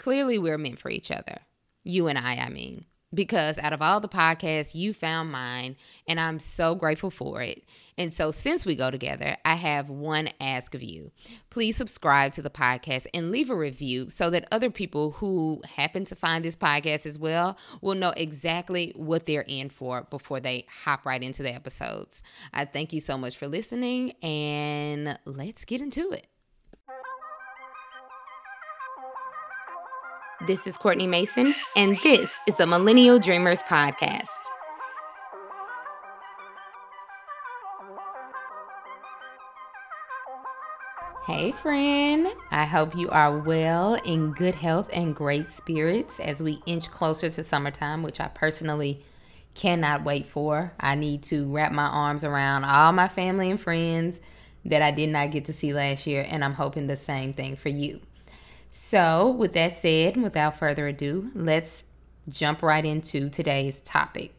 clearly we're meant for each other. You and I, I mean because out of all the podcasts, you found mine, and I'm so grateful for it. And so, since we go together, I have one ask of you. Please subscribe to the podcast and leave a review so that other people who happen to find this podcast as well will know exactly what they're in for before they hop right into the episodes. I thank you so much for listening, and let's get into it. This is Courtney Mason, and this is the Millennial Dreamers Podcast. Hey, friend. I hope you are well, in good health, and great spirits as we inch closer to summertime, which I personally cannot wait for. I need to wrap my arms around all my family and friends that I did not get to see last year, and I'm hoping the same thing for you. So, with that said, without further ado, let's jump right into today's topic.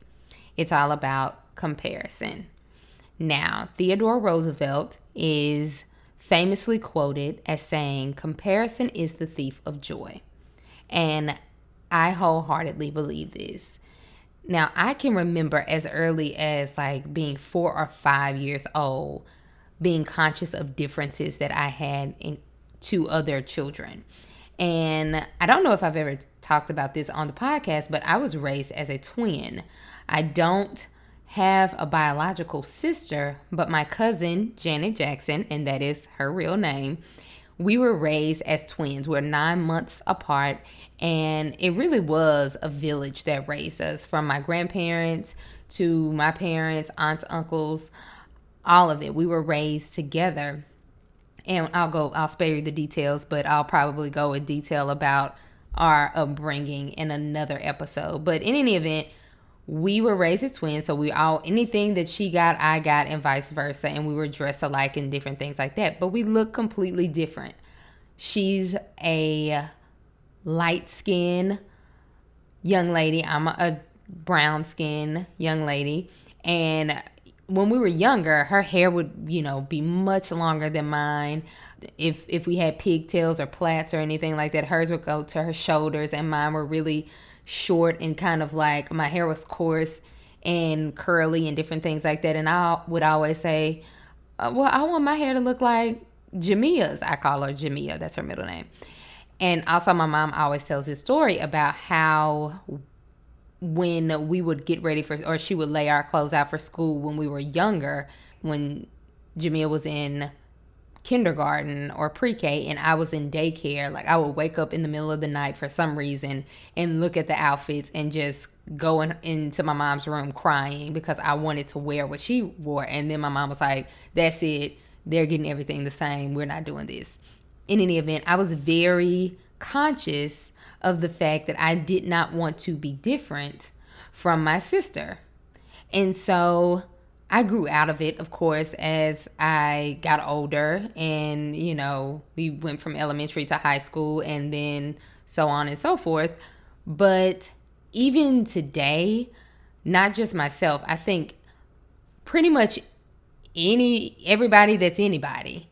It's all about comparison. Now, Theodore Roosevelt is famously quoted as saying, Comparison is the thief of joy. And I wholeheartedly believe this. Now, I can remember as early as like being four or five years old, being conscious of differences that I had in to other children. And I don't know if I've ever talked about this on the podcast, but I was raised as a twin. I don't have a biological sister, but my cousin, Janet Jackson, and that is her real name, we were raised as twins. We're nine months apart, and it really was a village that raised us from my grandparents to my parents, aunts, uncles, all of it. We were raised together and I'll go, I'll spare you the details, but I'll probably go in detail about our upbringing in another episode. But in any event, we were raised as twins, so we all anything that she got, I got, and vice versa, and we were dressed alike and different things like that. But we look completely different. She's a light skin young lady. I'm a brown skin young lady, and when we were younger, her hair would, you know, be much longer than mine. If if we had pigtails or plaits or anything like that, hers would go to her shoulders and mine were really short and kind of like my hair was coarse and curly and different things like that. And I would always say, uh, well, I want my hair to look like Jamia's. I call her Jamia. That's her middle name. And also, my mom always tells this story about how when we would get ready for, or she would lay our clothes out for school when we were younger, when Jamia was in kindergarten or pre-K and I was in daycare, like I would wake up in the middle of the night for some reason and look at the outfits and just go in, into my mom's room crying because I wanted to wear what she wore. And then my mom was like, that's it. They're getting everything the same. We're not doing this. In any event, I was very conscious of the fact that I did not want to be different from my sister. And so I grew out of it, of course, as I got older. And, you know, we went from elementary to high school and then so on and so forth. But even today, not just myself, I think pretty much any everybody that's anybody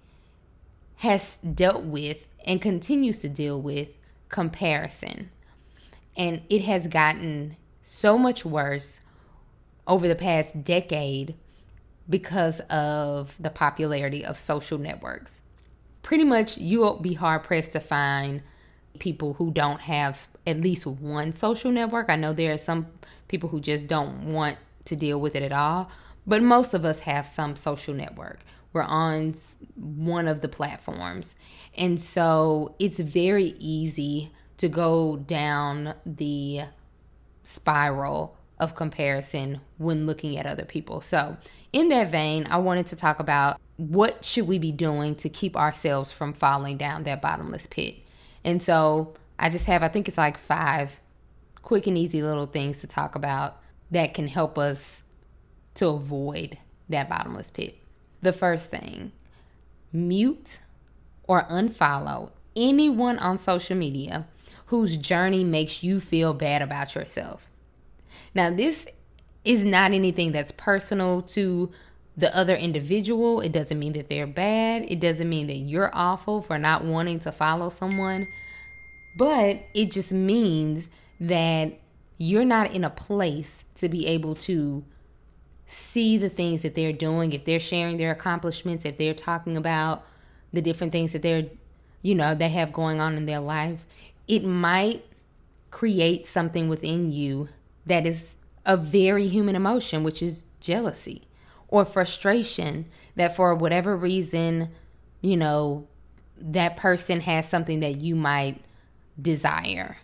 has dealt with and continues to deal with comparison. And it has gotten so much worse over the past decade because of the popularity of social networks. Pretty much, you'll be hard pressed to find people who don't have at least one social network. I know there are some people who just don't want to deal with it at all, but most of us have some social network. We're on one of the platforms. And so it's very easy to go down the spiral of comparison when looking at other people. So, in that vein, I wanted to talk about what should we be doing to keep ourselves from falling down that bottomless pit. And so, I just have I think it's like 5 quick and easy little things to talk about that can help us to avoid that bottomless pit. The first thing, mute or unfollow anyone on social media whose journey makes you feel bad about yourself. Now, this is not anything that's personal to the other individual. It doesn't mean that they're bad. It doesn't mean that you're awful for not wanting to follow someone. but it just means that you're not in a place to be able to see the things that they're doing, if they're sharing their accomplishments, if they're talking about the different things that they're, you know, they have going on in their life, it might create something within you that is a very human emotion, which is jealousy or frustration that for whatever reason, you know, that person has something that you might desire.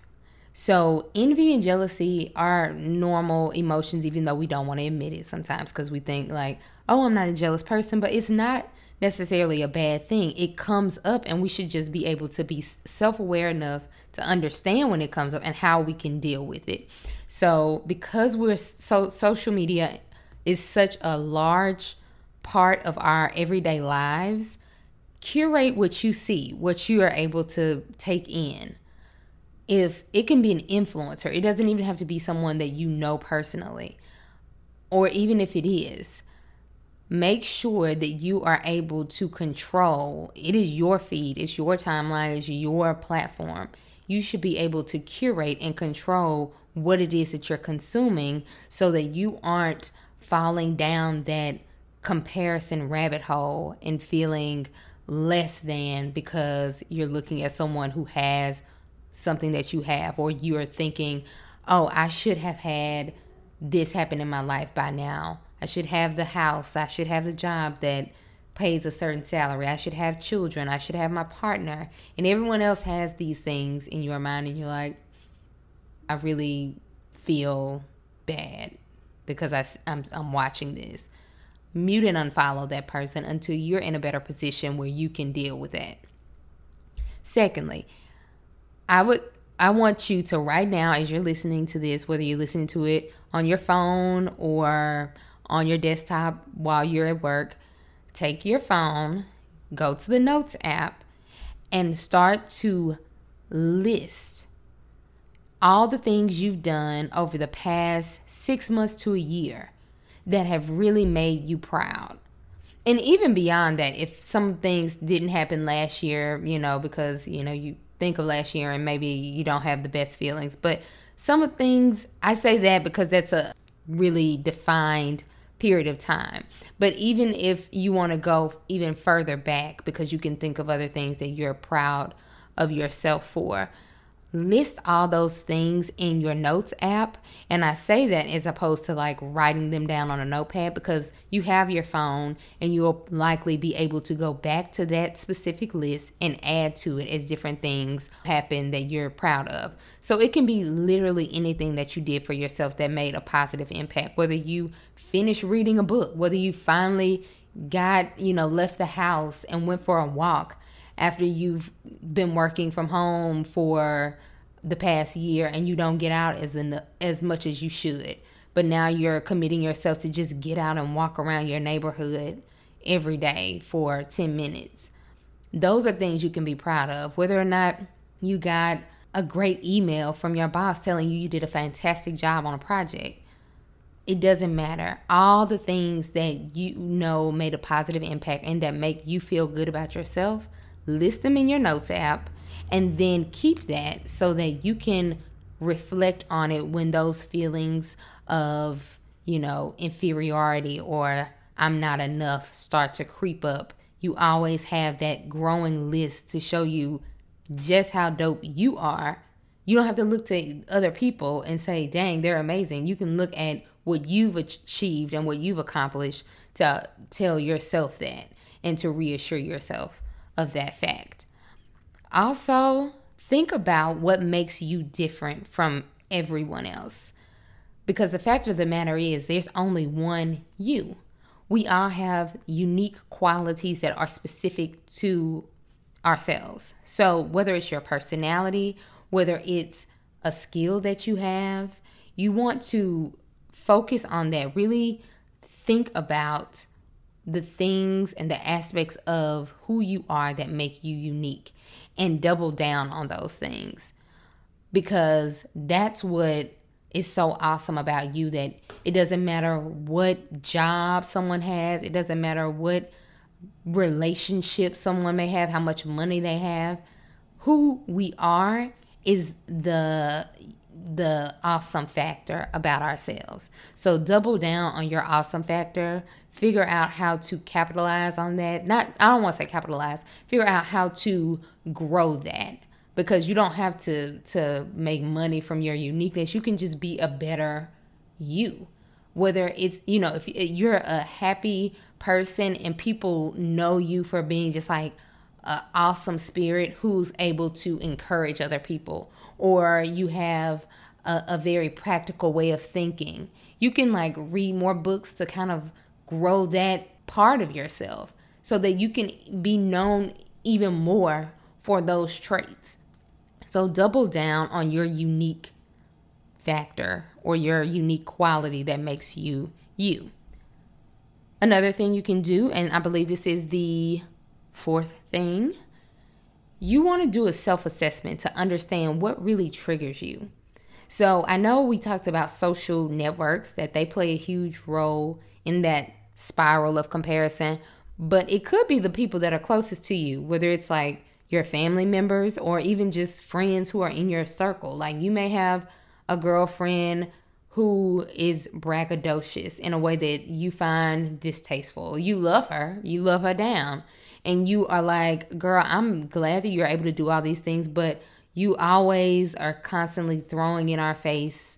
So, envy and jealousy are normal emotions, even though we don't want to admit it sometimes because we think, like, oh, I'm not a jealous person, but it's not necessarily a bad thing. It comes up, and we should just be able to be self aware enough to understand when it comes up and how we can deal with it. So, because we're so social media is such a large part of our everyday lives, curate what you see, what you are able to take in. If it can be an influencer, it doesn't even have to be someone that you know personally, or even if it is, make sure that you are able to control. It is your feed, it's your timeline, it's your platform. You should be able to curate and control what it is that you're consuming so that you aren't falling down that comparison rabbit hole and feeling less than because you're looking at someone who has something that you have, or you're thinking, oh, I should have had this happen in my life by now. I should have the house. I should have the job that pays a certain salary. I should have children. I should have my partner. And everyone else has these things in your mind, and you're like, I really feel bad because I, I'm, I'm watching this. Mute and unfollow that person until you're in a better position where you can deal with that. Secondly, I would I want you to right now as you're listening to this, whether you're listening to it on your phone or on your desktop while you're at work, take your phone, go to the Notes app, and start to list all the things you've done over the past six months to a year that have really made you proud. And even beyond that, if some things didn't happen last year, you know, because, you know, you think of last year and maybe you don't have the best feelings, but some of things, I say that because that's a really defined period of time. But even if you want to go even further back because you can think of other things that you're proud of yourself for, list all those things in your notes app. And I say that as opposed to like writing them down on a notepad because you have your phone and you'll likely be able to go back to that specific list and add to it as different things happen that you're proud of. So it can be literally anything that you did for yourself that made a positive impact, whether you finished reading a book, whether you finally got, you know, left the house and went for a walk after you've been working from home for the past year and you don't get out as in as much as you should. But now you're committing yourself to just get out and walk around your neighborhood every day for 10 minutes. Those are things you can be proud of. Whether or not you got a great email from your boss telling you you did a fantastic job on a project. It doesn't matter. All the things that you know made a positive impact and that make you feel good about yourself, list them in your notes app, and then keep that so that you can reflect on it when those feelings of, you know, inferiority or I'm not enough start to creep up. You always have that growing list to show you just how dope you are. You don't have to look to other people and say, dang, they're amazing. You can look at what you've achieved and what you've accomplished to tell yourself that and to reassure yourself of that fact. Also, think about what makes you different from everyone else. Because the fact of the matter is, there's only one you. We all have unique qualities that are specific to ourselves. So, whether it's your personality, whether it's a skill that you have, you want to focus on that. Really think about the things and the aspects of who you are that make you unique and double down on those things because that's what is so awesome about you that it doesn't matter what job someone has, it doesn't matter what relationship someone may have, how much money they have, who we are is the the awesome factor about ourselves. So double down on your awesome factor. Figure out how to capitalize on that. Not I don't want to say capitalize. Figure out how to grow that because you don't have to to make money from your uniqueness. You can just be a better you. Whether it's, you know, if you're a happy person and people know you for being just like an awesome spirit who's able to encourage other people or you have a, a very practical way of thinking. You can like read more books to kind of grow that part of yourself so that you can be known even more for those traits. So double down on your unique factor or your unique quality that makes you you. Another thing you can do, and I believe this is the fourth thing, you want to do a self assessment to understand what really triggers you. So I know we talked about social networks, that they play a huge role in that spiral of comparison, but it could be the people that are closest to you, whether it's like your family members or even just friends who are in your circle. Like you may have a girlfriend who is braggadocious in a way that you find distasteful. You love her, you love her down, and you are like, girl, I'm glad that you're able to do all these things, but you always are constantly throwing in our face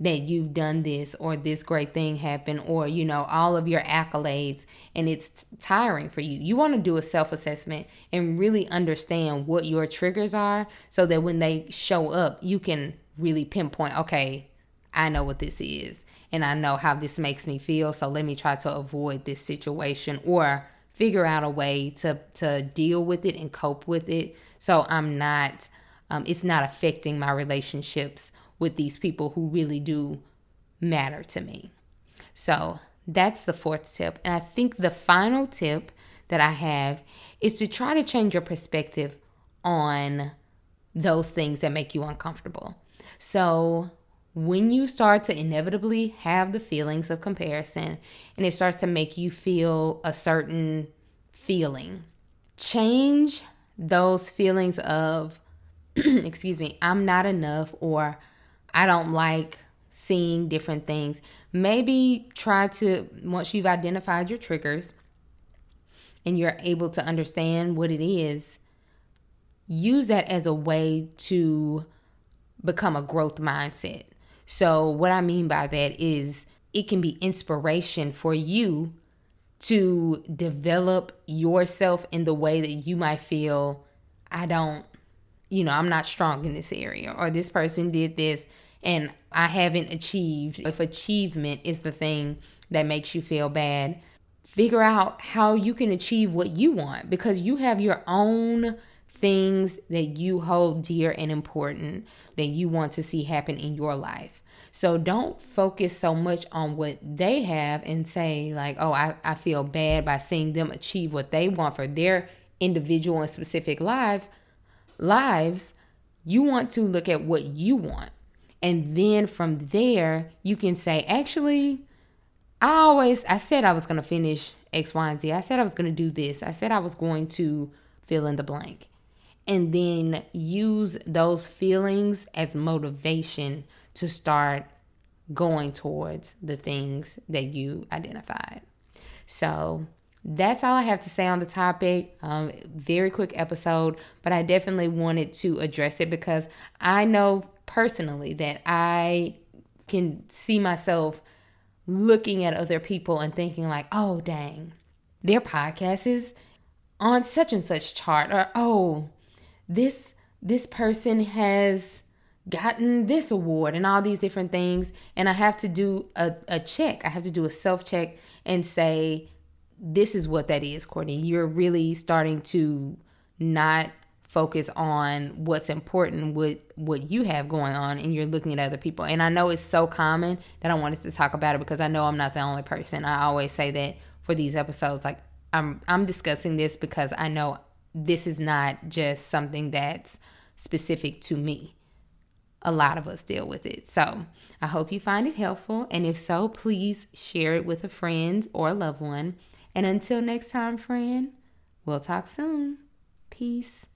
that you've done this or this great thing happened or you know all of your accolades and it's tiring for you. You want to do a self-assessment and really understand what your triggers are so that when they show up you can really pinpoint okay i know what this is and i know how this makes me feel so let me try to avoid this situation or figure out a way to to deal with it and cope with it so i'm not um, it's not affecting my relationships with these people who really do matter to me. So that's the fourth tip. And I think the final tip that I have is to try to change your perspective on those things that make you uncomfortable. So when you start to inevitably have the feelings of comparison and it starts to make you feel a certain feeling, change those feelings of excuse me, I'm not enough or I don't like seeing different things. Maybe try to, once you've identified your triggers and you're able to understand what it is, use that as a way to become a growth mindset. So, what I mean by that is it can be inspiration for you to develop yourself in the way that you might feel I don't you know, I'm not strong in this area, or this person did this and I haven't achieved. If achievement is the thing that makes you feel bad, figure out how you can achieve what you want because you have your own things that you hold dear and important that you want to see happen in your life. So don't focus so much on what they have and say, like, oh, I, I feel bad by seeing them achieve what they want for their individual and specific life lives, you want to look at what you want. And then from there, you can say, actually, I always, I said I was going to finish X, Y, and Z. I said I was going to do this. I said I was going to fill in the blank. And then use those feelings as motivation to start going towards the things that you identified. So that's all I have to say on the topic. Um, very quick episode, but I definitely wanted to address it because I know personally that I can see myself looking at other people and thinking like, oh dang, their podcast is on such and such chart, or oh, this this person has gotten this award and all these different things and i have to do a, a check i have to do a self check and say this is what that is, Courtney. You're really starting to not focus on what's important with what you have going on and you're looking at other people. And I know it's so common that I wanted to talk about it because I know I'm not the only person. I always say that for these episodes like I'm I'm discussing this because I know this is not just something that's specific to me. A lot of us deal with it. So, I hope you find it helpful and if so, please share it with a friend or a loved one. And until next time, friend, we'll talk soon. Peace.